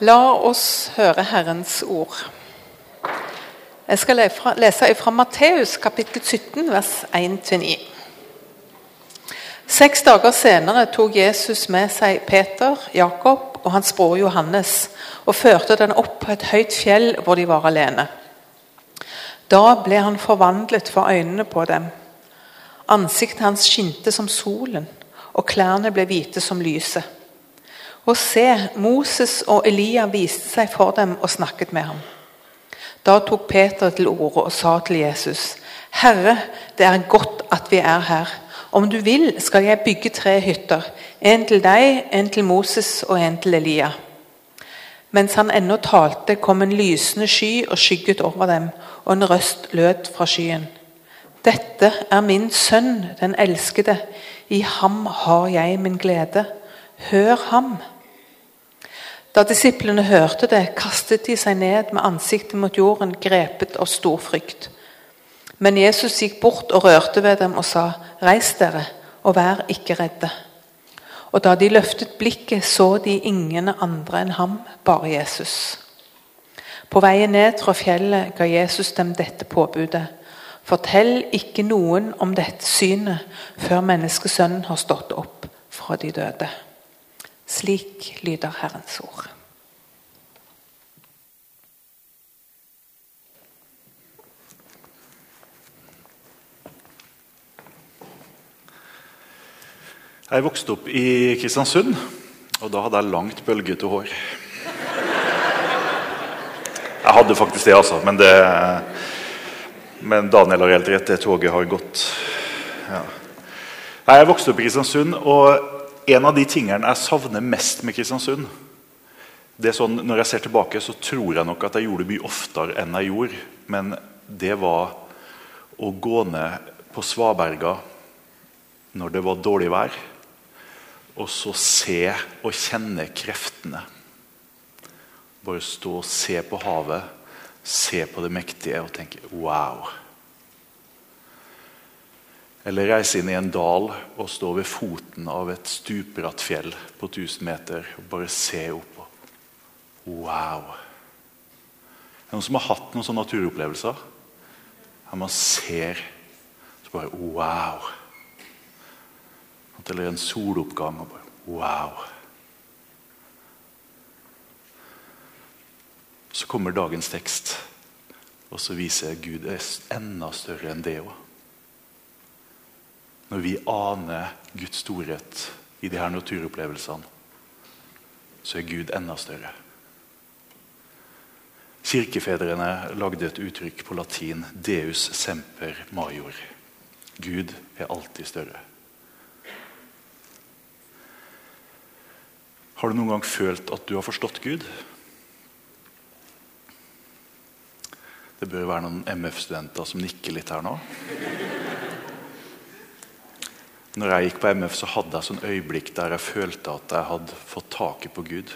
La oss høre Herrens ord. Jeg skal lese fra Matteus kapittel 17, vers 1-9. Seks dager senere tok Jesus med seg Peter, Jakob og hans bror Johannes og førte den opp på et høyt fjell hvor de var alene. Da ble han forvandlet for øynene på dem. Ansiktet hans skinte som solen, og klærne ble hvite som lyset. Og se, Moses og Elia viste seg for dem og snakket med ham. Da tok Peter til orde og sa til Jesus.: Herre, det er godt at vi er her. Om du vil, skal jeg bygge tre hytter. En til deg, en til Moses og en til Elia. Mens han ennå talte, kom en lysende sky og skygget over dem, og en røst lød fra skyen. Dette er min sønn, den elskede. I ham har jeg min glede. Hør ham. Da disiplene hørte det, kastet de seg ned med ansiktet mot jorden, grepet av stor frykt. Men Jesus gikk bort og rørte ved dem og sa, 'Reis dere, og vær ikke redde.' Og da de løftet blikket, så de ingen andre enn ham, bare Jesus. På veien ned fra fjellet ga Jesus dem dette påbudet. Fortell ikke noen om dette synet før menneskesønnen har stått opp fra de døde. Slik lyder Herrens ord. Jeg vokste opp i Kristiansund, og da hadde jeg langt, bølgete hår. Jeg hadde faktisk det, altså, men, det, men Daniel har helt rett. Det toget har gått. Ja. Jeg vokste opp i Kristiansund, og en av de tingene jeg savner mest med Kristiansund det er sånn, Når jeg ser tilbake, så tror jeg nok at jeg gjorde det mye oftere enn jeg gjorde. Men det var å gå ned på svaberga når det var dårlig vær, og så se og kjenne kreftene. Bare stå og se på havet, se på det mektige og tenke wow. Eller reise inn i en dal og stå ved foten av et stupbratt fjell på 1000 meter og bare se opp. Wow! Er det noen som har hatt noen sånne naturopplevelser? Her man ser så bare wow! Eller en soloppgang og bare wow! Så kommer dagens tekst, og så viser Gud er enda større enn det òg. Når vi aner Guds storhet i de her naturopplevelsene, så er Gud enda større. Kirkefedrene lagde et uttrykk på latin 'Deus semper major'. Gud er alltid større. Har du noen gang følt at du har forstått Gud? Det bør være noen MF-studenter som nikker litt her nå. Når jeg gikk på MF, så hadde jeg sånn øyeblikk der jeg følte at jeg hadde fått taket på Gud.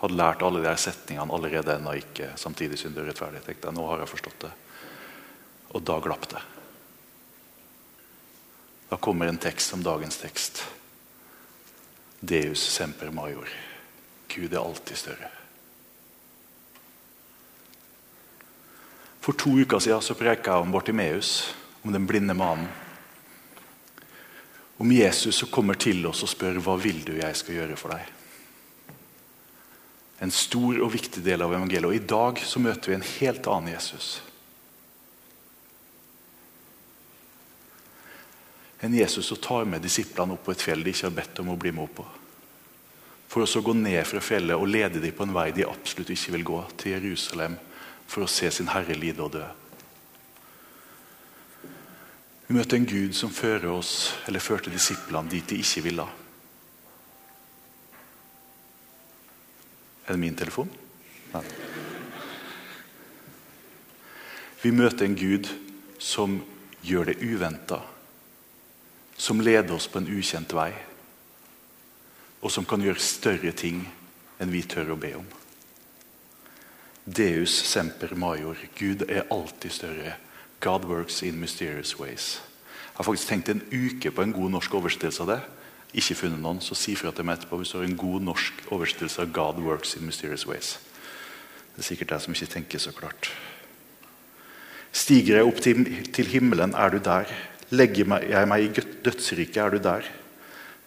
Hadde lært alle de her setningene allerede ennå ikke samtidig synder og rettferdig. tenkte jeg, nå har jeg forstått det. Og da glapp det. Da kommer en tekst som dagens tekst. Deus semper major. Gud er alltid større. For to uker siden så preka jeg om Bartimeus, om den blinde mannen om Jesus som kommer til oss og spør hva vil du jeg skal gjøre for deg. En stor og viktig del av evangeliet. Og I dag så møter vi en helt annen Jesus. En Jesus som tar med disiplene opp på et fjell de ikke har bedt om å bli med opp på. For å så gå ned fra fjellet og lede dem på en vei de absolutt ikke vil gå, til Jerusalem for å se sin Herre lide og dø. Vi møter en Gud som fører oss, eller førte disiplene dit de ikke ville. Er det min telefon? Nei. Vi møter en Gud som gjør det uventa. Som leder oss på en ukjent vei. Og som kan gjøre større ting enn vi tør å be om. Deus semper major. Gud er alltid større God works in mysterious ways. Jeg har faktisk tenkt en uke på en god norsk oversettelse av det. ikke funnet noen, så si fra til meg etterpå hvis du har en god norsk oversettelse av 'God works in mysterious ways'. Det er sikkert jeg som ikke tenker så klart. Stiger jeg opp til, til himmelen, er du der. Legger jeg meg i dødsriket, er du der.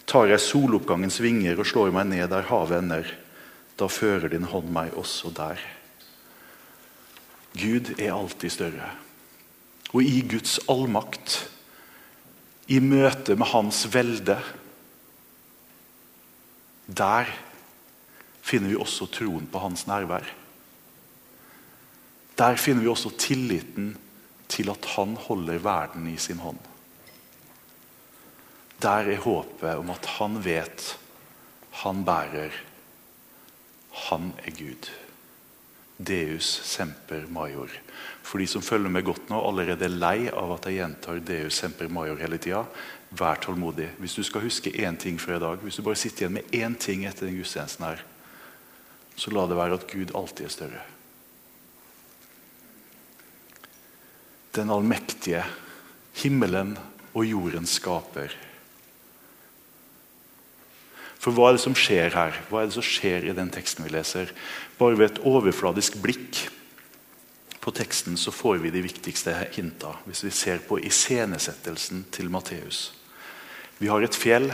Tar jeg soloppgangens vinger og slår meg ned der havet ender, da fører din hånd meg også der. Gud er alltid større. Og i Guds allmakt, i møte med Hans velde, der finner vi også troen på hans nærvær. Der finner vi også tilliten til at han holder verden i sin hånd. Der er håpet om at han vet, han bærer, han er Gud. Deus semper major. For de som følger med godt nå, allerede er lei av at jeg gjentar Deus semper major hele tida. Vær tålmodig. Hvis du skal huske én ting fra i dag, hvis du bare sitter igjen med én ting etter den gudstjenesten her, så la det være at Gud alltid er større. Den allmektige, himmelen og jorden skaper. For hva er det som skjer her? Hva er det som skjer i den teksten vi leser? Bare ved et overfladisk blikk på teksten så får vi de viktigste hinta. Hvis vi ser på iscenesettelsen til Matteus. Vi har et fjell.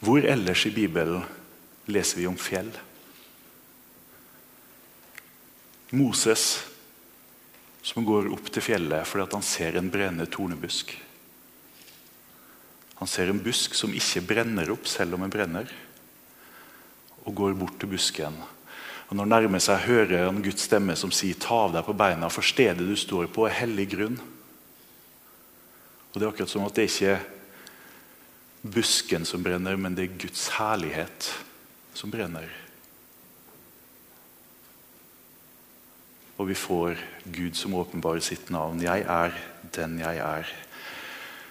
Hvor ellers i Bibelen leser vi om fjell? Moses som går opp til fjellet fordi han ser en brennende tornebusk. Han ser en busk som ikke brenner opp selv om den brenner, og går bort til busken. Og Når han nærmer seg, hører han Guds stemme som sier 'ta av deg på beina', for stedet du står på, er hellig grunn'. Og Det er akkurat som at det ikke er busken som brenner, men det er Guds herlighet som brenner. Og vi får Gud som åpenbarer sitt navn. Jeg er den jeg er.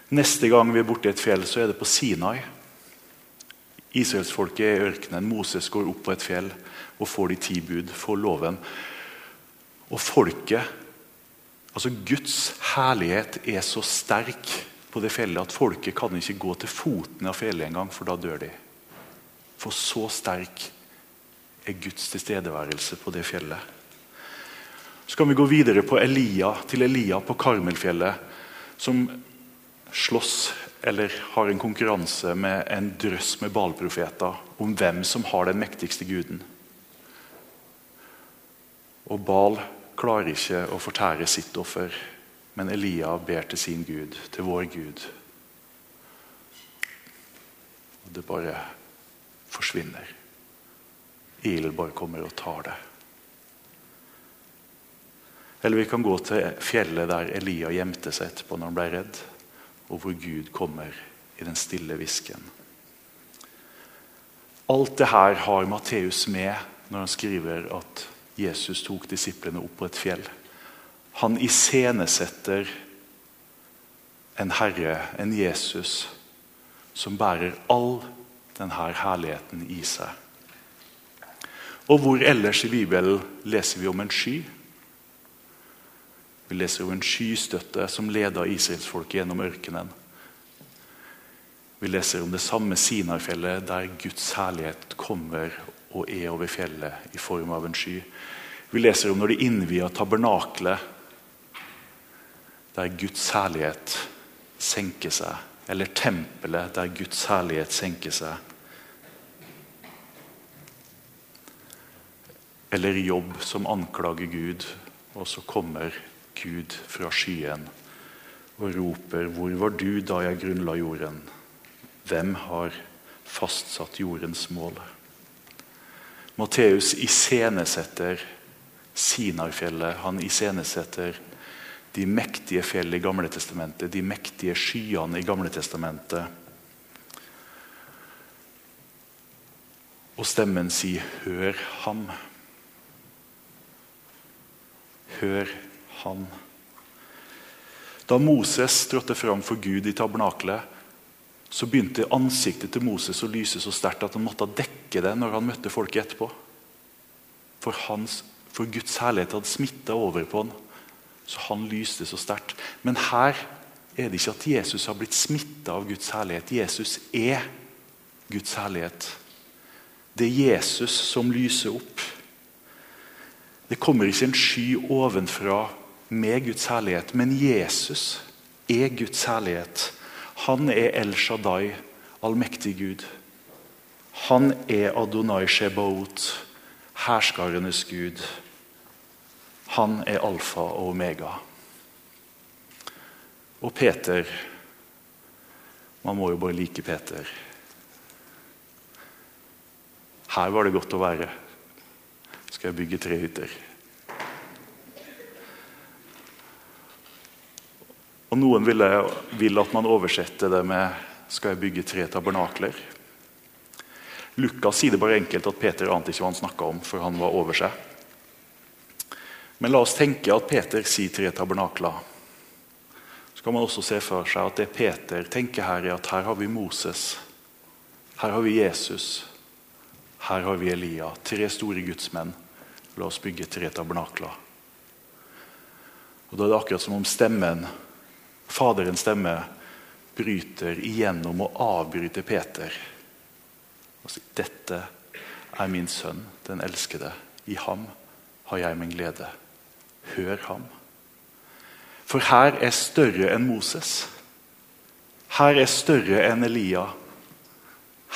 Neste gang vi er borte i et fjell, så er det på Sinai. Israelsfolket er i ørkenen. Moses går opp på et fjell og får de ti bud, får loven. Og folket Altså Guds herlighet er så sterk på det fjellet at folket kan ikke gå til foten av fjellet engang, for da dør de. For så sterk er Guds tilstedeværelse på det fjellet. Så kan vi gå videre på Elia, til Elia på Karmelfjellet, som slåss eller har en konkurranse med en drøss med balprofeter om hvem som har den mektigste guden. Og Bal klarer ikke å fortære sitt offer, men Elia ber til sin Gud, til vår Gud. Og det bare forsvinner. Ilden bare kommer og tar det. Eller vi kan gå til fjellet der Elia gjemte seg etterpå når han ble redd, og hvor Gud kommer i den stille hvisken. Alt det her har Matteus med når han skriver at Jesus tok disiplene opp på et fjell. Han iscenesetter en herre, en Jesus, som bærer all denne herligheten i seg. Og hvor ellers i Bibelen leser vi om en sky? Vi leser om en skystøtte som leda israelsfolket gjennom ørkenen. Vi leser om det samme Sinarfjellet, der Guds herlighet kommer og er over fjellet i form av en sky. Vi leser om når de innvia tabernaklet, der Guds herlighet senker seg. Eller tempelet, der Guds herlighet senker seg. Eller jobb som anklager Gud, og så kommer Gud fra skyen og roper:" Hvor var du da jeg grunnla jorden? Hvem har fastsatt jordens mål? Matteus iscenesetter Sinarfjellet. Han iscenesetter de mektige fjell i Gamle Testamentet, de mektige skyene i Gamle Testamentet. Og stemmen sier 'Hør ham'. Hør han. Da Moses trådte fram for Gud i tabernaklet, så begynte ansiktet til Moses å lyse så sterkt at han måtte dekke det når han møtte folket etterpå. For, hans, for Guds herlighet hadde smitta over på han, så han lyste så sterkt. Men her er det ikke at Jesus har blitt smitta av Guds herlighet. Jesus er Guds herlighet. Det er Jesus som lyser opp. Det kommer ikke en sky ovenfra med Guds herlighet, men Jesus er Guds herlighet. Han er El Shaddai, allmektig Gud. Han er Adonai Shebaot, herskarenes Gud. Han er alfa og omega. Og Peter Man må jo bare like Peter. Her var det godt å være. Skal jeg bygge tre hytter. Og Noen vil, vil at man oversetter det med 'skal jeg bygge tre tabernakler'. Lukas sier det bare enkelt at Peter ante ikke hva han snakka om, for han var over seg. Men la oss tenke at Peter sier tre tabernakler. Så kan man også se for seg at det Peter tenker her, er at her har vi Moses. Her har vi Jesus. Her har vi Elia. Tre store gudsmenn. La oss bygge tre tabernakler. Og Da er det akkurat som om stemmen, Faderens stemme bryter igjennom og avbryter Peter. Og sier, 'Dette er min sønn, den elskede. I ham har jeg min glede.' Hør ham. For her er større enn Moses. Her er større enn Elia.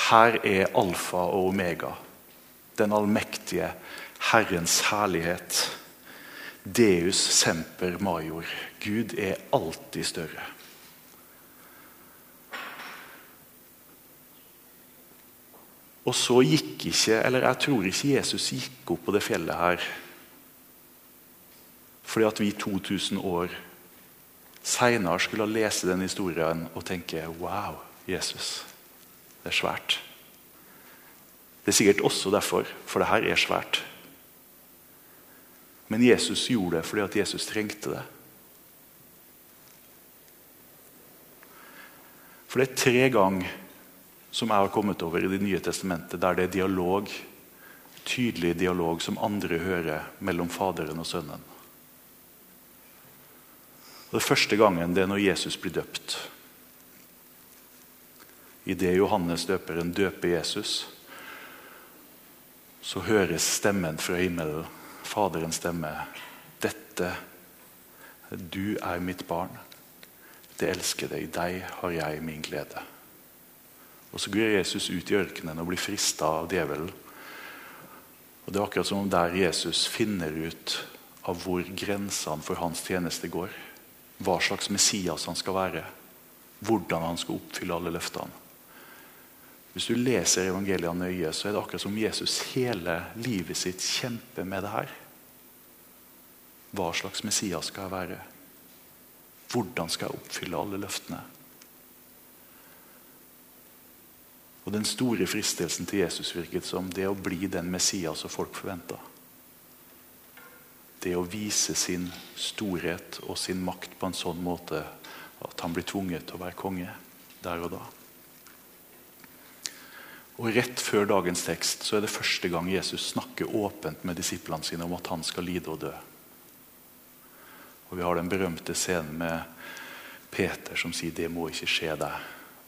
Her er alfa og omega, den allmektige Herrens herlighet. Deus semper major. Gud er alltid større. Og så gikk ikke, eller jeg tror ikke Jesus gikk opp på det fjellet her fordi at vi 2000 år seinere skulle lese den historien og tenke Wow, Jesus. Det er svært. Det er sikkert også derfor, for det her er svært. Men Jesus gjorde det fordi at Jesus trengte det. For det er tre ganger som jeg har kommet over i Det nye testamentet, der det er dialog, tydelig dialog som andre hører mellom Faderen og Sønnen. Og Det første gangen det er når Jesus blir døpt. Idet Johannes døperen døper Jesus, så høres stemmen fra himmelen, Faderens stemme. Dette, du er mitt barn. Det elsker deg. I deg har jeg min glede. Og Så går Jesus ut i ørkenen og blir frista av djevelen. Og Det er akkurat som om der Jesus finner ut av hvor grensene for hans tjeneste går hva slags Messias han skal være. Hvordan han skal oppfylle alle løftene. Hvis du leser evangeliene nøye, så er det akkurat som Jesus hele livet sitt kjemper med det her. Hva slags Messias skal jeg være? Hvordan skal jeg oppfylle alle løftene? Og Den store fristelsen til Jesus virket som det å bli den Messias som folk forventa det å vise sin storhet og sin makt på en sånn måte at han blir tvunget til å være konge der og da. Og Rett før dagens tekst så er det første gang Jesus snakker åpent med disiplene sine om at han skal lide og dø. Og Vi har den berømte scenen med Peter som sier 'det må ikke skje deg'.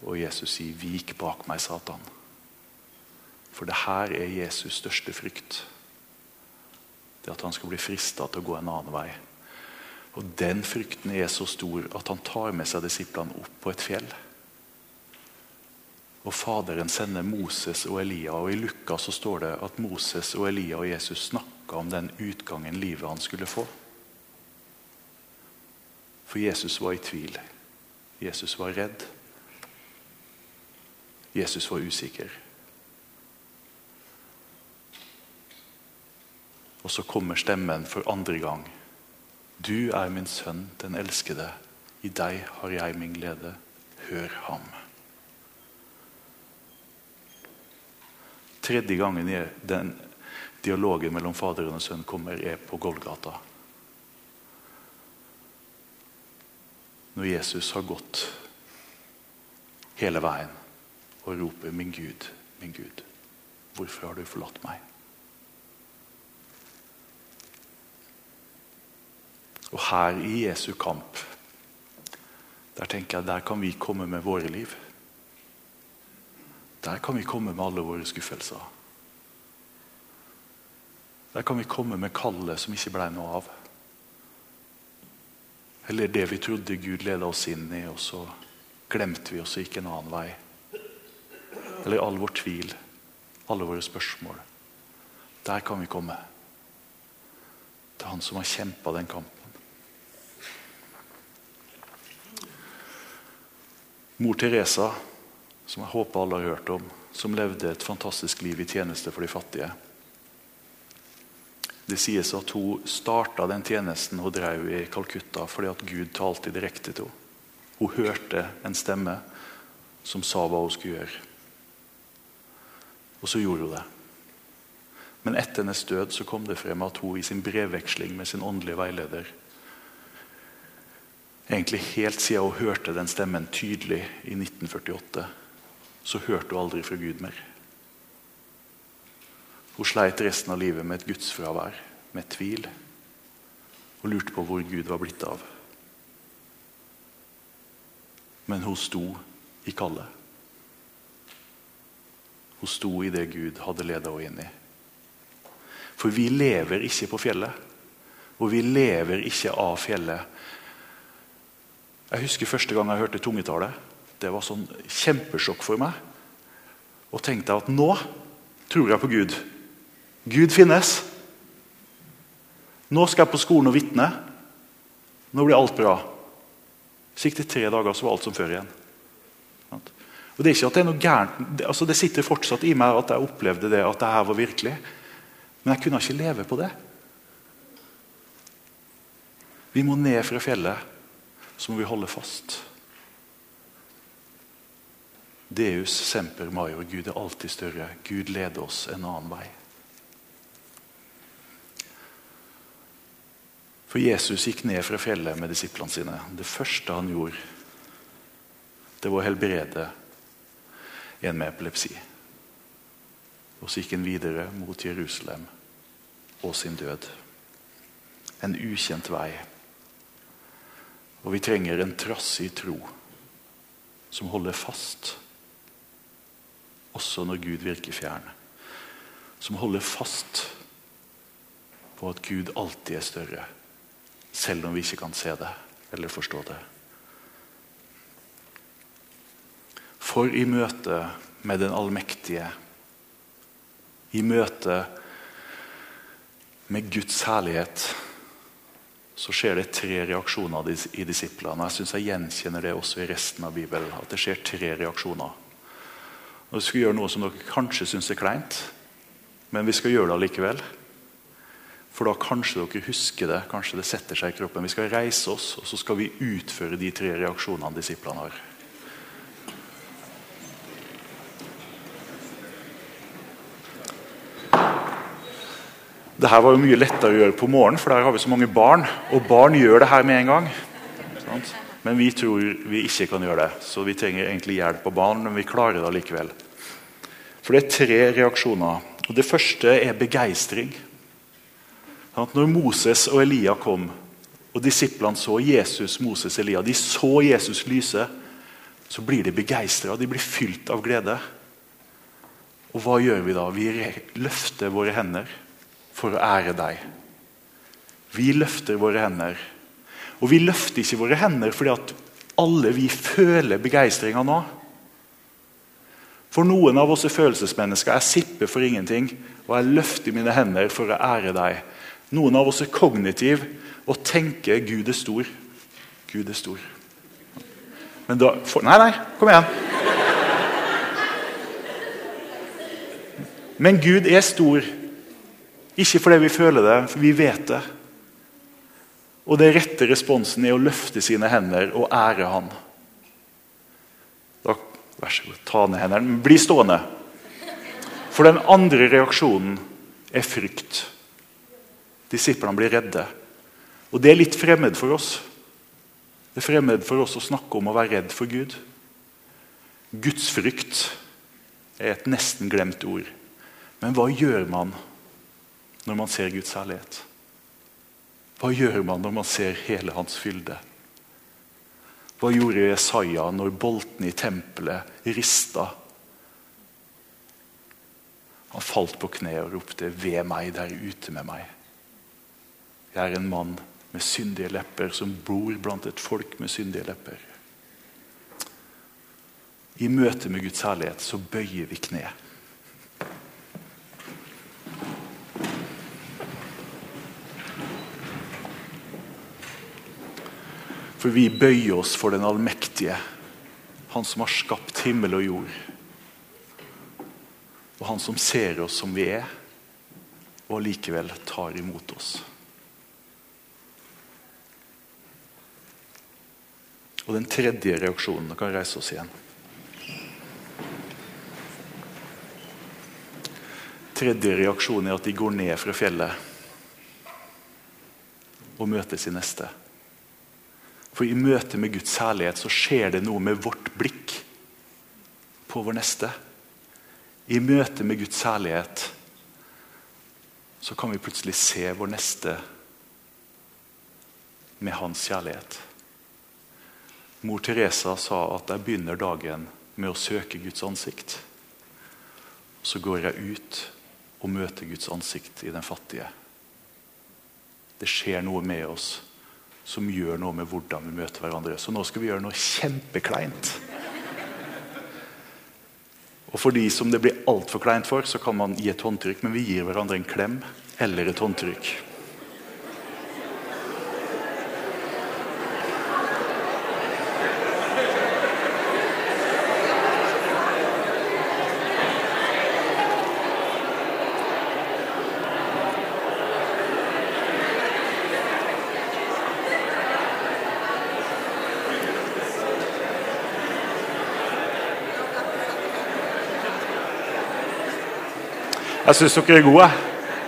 Og Jesus sier 'vik bak meg, Satan'. For det her er Jesus største frykt det at han skal bli frista til å gå en annen vei. Og Den frykten er så stor at han tar med seg disiplene opp på et fjell. Og Faderen sender Moses og Elia, og i Lukas så står det at Moses og Elia og Jesus snakka om den utgangen livet han skulle få. For Jesus var i tvil. Jesus var redd. Jesus var usikker. Og så kommer stemmen for andre gang. Du er min sønn, den elskede. I deg har jeg min glede. Hør ham. Tredje gangen den dialogen mellom Faderen og Sønn kommer, er på Golgata. Når Jesus har gått hele veien og roper 'Min Gud, min Gud, hvorfor har du forlatt meg?' Og her i Jesu kamp, Der tenker jeg, der kan vi komme med våre liv. Der kan vi komme med alle våre skuffelser. Der kan vi komme med kallet som ikke ble noe av. Eller det vi trodde Gud leda oss inn i, og så glemte vi oss og gikk en annen vei. Eller all vår tvil, alle våre spørsmål. Der kan vi komme. Til Han som har kjempa den kampen. Mor Teresa, som jeg håper alle har hørt om, som levde et fantastisk liv i tjeneste for de fattige. Det sies at hun starta den tjenesten hun drev i Calcutta fordi at Gud talte direkte til henne. Hun hørte en stemme som sa hva hun skulle gjøre. Og så gjorde hun det. Men etter hennes død så kom det frem at hun i sin brevveksling med sin åndelige veileder Egentlig helt siden hun hørte den stemmen tydelig i 1948, så hørte hun aldri fra Gud mer. Hun sleit resten av livet med et gudsfravær, med tvil, og lurte på hvor Gud var blitt av. Men hun sto i kallet. Hun sto i det Gud hadde ledet henne inn i. For vi lever ikke på fjellet, og vi lever ikke av fjellet jeg husker første gang jeg hørte tungetale. Det var sånn kjempesjokk for meg. Og tenkte at nå tror jeg på Gud. Gud finnes. Nå skal jeg på skolen og vitne. Nå blir alt bra. Så gikk det tre dager, så var alt som før igjen. Og Det er ikke at det er noe gærent, altså det sitter fortsatt i meg at jeg opplevde det, at det her var virkelig. Men jeg kunne ikke leve på det. Vi må ned fra fjellet så må vi holde fast. Deus semper major. Gud er alltid større. Gud leder oss en annen vei. For Jesus gikk ned fra fjellet med disiplene sine. Det første han gjorde, det var å helbrede en med epilepsi. Og så gikk han videre mot Jerusalem og sin død. En ukjent vei. Og vi trenger en trassig tro som holder fast, også når Gud virker fjern. Som holder fast på at Gud alltid er større, selv om vi ikke kan se det eller forstå det. For i møte med den allmektige, i møte med Guds herlighet så skjer det tre reaksjoner i disiplene. Jeg synes jeg gjenkjenner det også i resten av Bibelen. At det skjer tre reaksjoner. Og Vi skal gjøre noe som dere kanskje syns er kleint, men vi skal gjøre det allikevel. For da kanskje dere husker det, kanskje det setter seg i kroppen. Vi skal reise oss, og så skal vi utføre de tre reaksjonene disiplene har. Det her var jo mye lettere å gjøre på morgenen, for der har vi så mange barn. Og barn gjør det her med en gang. Men vi tror vi ikke kan gjøre det, så vi trenger egentlig hjelp av barn. Men vi klarer det likevel. For det er tre reaksjoner. Og Det første er begeistring. Når Moses og Elia kom, og disiplene så Jesus, Moses, Elia, de så Jesus lyse, så blir de begeistra. De blir fylt av glede. Og hva gjør vi da? Vi løfter våre hender for å ære deg. Vi løfter våre hender. Og vi løfter ikke våre hender fordi at alle vi føler begeistringa nå. For noen av oss er følelsesmennesker. Jeg sipper for ingenting, og jeg løfter mine hender for å ære deg. Noen av oss er kognitiv og tenker Gud er stor. Gud er stor. Men da for, Nei, nei, kom igjen. Men Gud er stor. Ikke fordi vi føler det, for vi vet det. Og den rette responsen er å løfte sine hender og ære Han. Da, vær så god, ta ned hendene, bli stående. For den andre reaksjonen er frykt. Disiplene blir redde. Og det er litt fremmed for oss. Det er fremmed for oss å snakke om å være redd for Gud. Gudsfrykt er et nesten glemt ord. Men hva gjør man når man ser Guds herlighet? Hva gjør man når man ser hele hans fylde? Hva gjorde Jesaja når boltene i tempelet rista? Han falt på kne og ropte 'Ved meg der ute med meg'. Jeg er en mann med syndige lepper som bor blant et folk med syndige lepper. I møte med Guds herlighet så bøyer vi kne. For vi bøyer oss for den allmektige, han som har skapt himmel og jord. Og han som ser oss som vi er, og allikevel tar imot oss. Og den tredje reaksjonen kan reise oss igjen. Tredje reaksjon er at de går ned fra fjellet og møter sin neste. For i møte med Guds herlighet så skjer det noe med vårt blikk på vår neste. I møte med Guds herlighet så kan vi plutselig se vår neste med hans kjærlighet. Mor Teresa sa at jeg begynner dagen med å søke Guds ansikt. Så går jeg ut og møter Guds ansikt i den fattige. Det skjer noe med oss som gjør noe med hvordan vi møter hverandre. Så nå skal vi gjøre noe kjempekleint. Og For de som det blir altfor kleint for, så kan man gi et håndtrykk, men vi gir hverandre en klem eller et håndtrykk. Jeg syns dere er gode.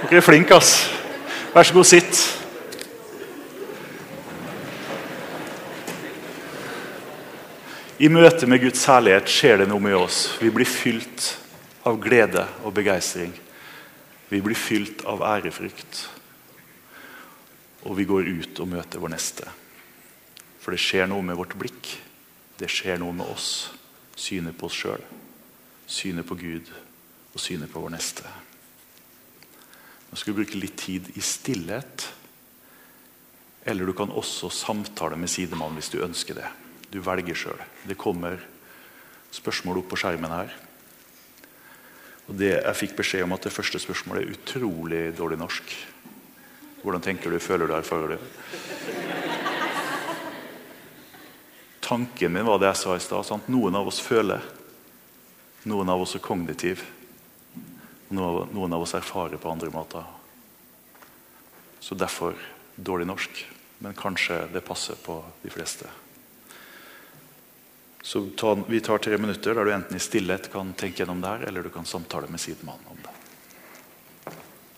Dere er flinke, ass. Vær så god, sitt. I møte med Guds herlighet skjer det noe med oss. Vi blir fylt av glede og begeistring. Vi blir fylt av ærefrykt. Og vi går ut og møter vår neste. For det skjer noe med vårt blikk. Det skjer noe med oss. Synet på oss sjøl. Synet på Gud og synet på vår neste. Nå skal vi bruke litt tid i stillhet. Eller du kan også samtale med sidemannen hvis du ønsker det. Du velger sjøl. Det kommer spørsmål opp på skjermen her. Og det, Jeg fikk beskjed om at det første spørsmålet er utrolig dårlig norsk. Hvordan tenker du, føler du, erfarer du? Tanken min var det jeg sa i stad. Noen av oss føler. Noen av oss er kognitiv. Noen av oss erfarer på andre måter. Så derfor dårlig norsk. Men kanskje det passer på de fleste. Så ta, Vi tar tre minutter der du enten i stillhet kan tenke gjennom det her, eller du kan samtale med sidemannen om det.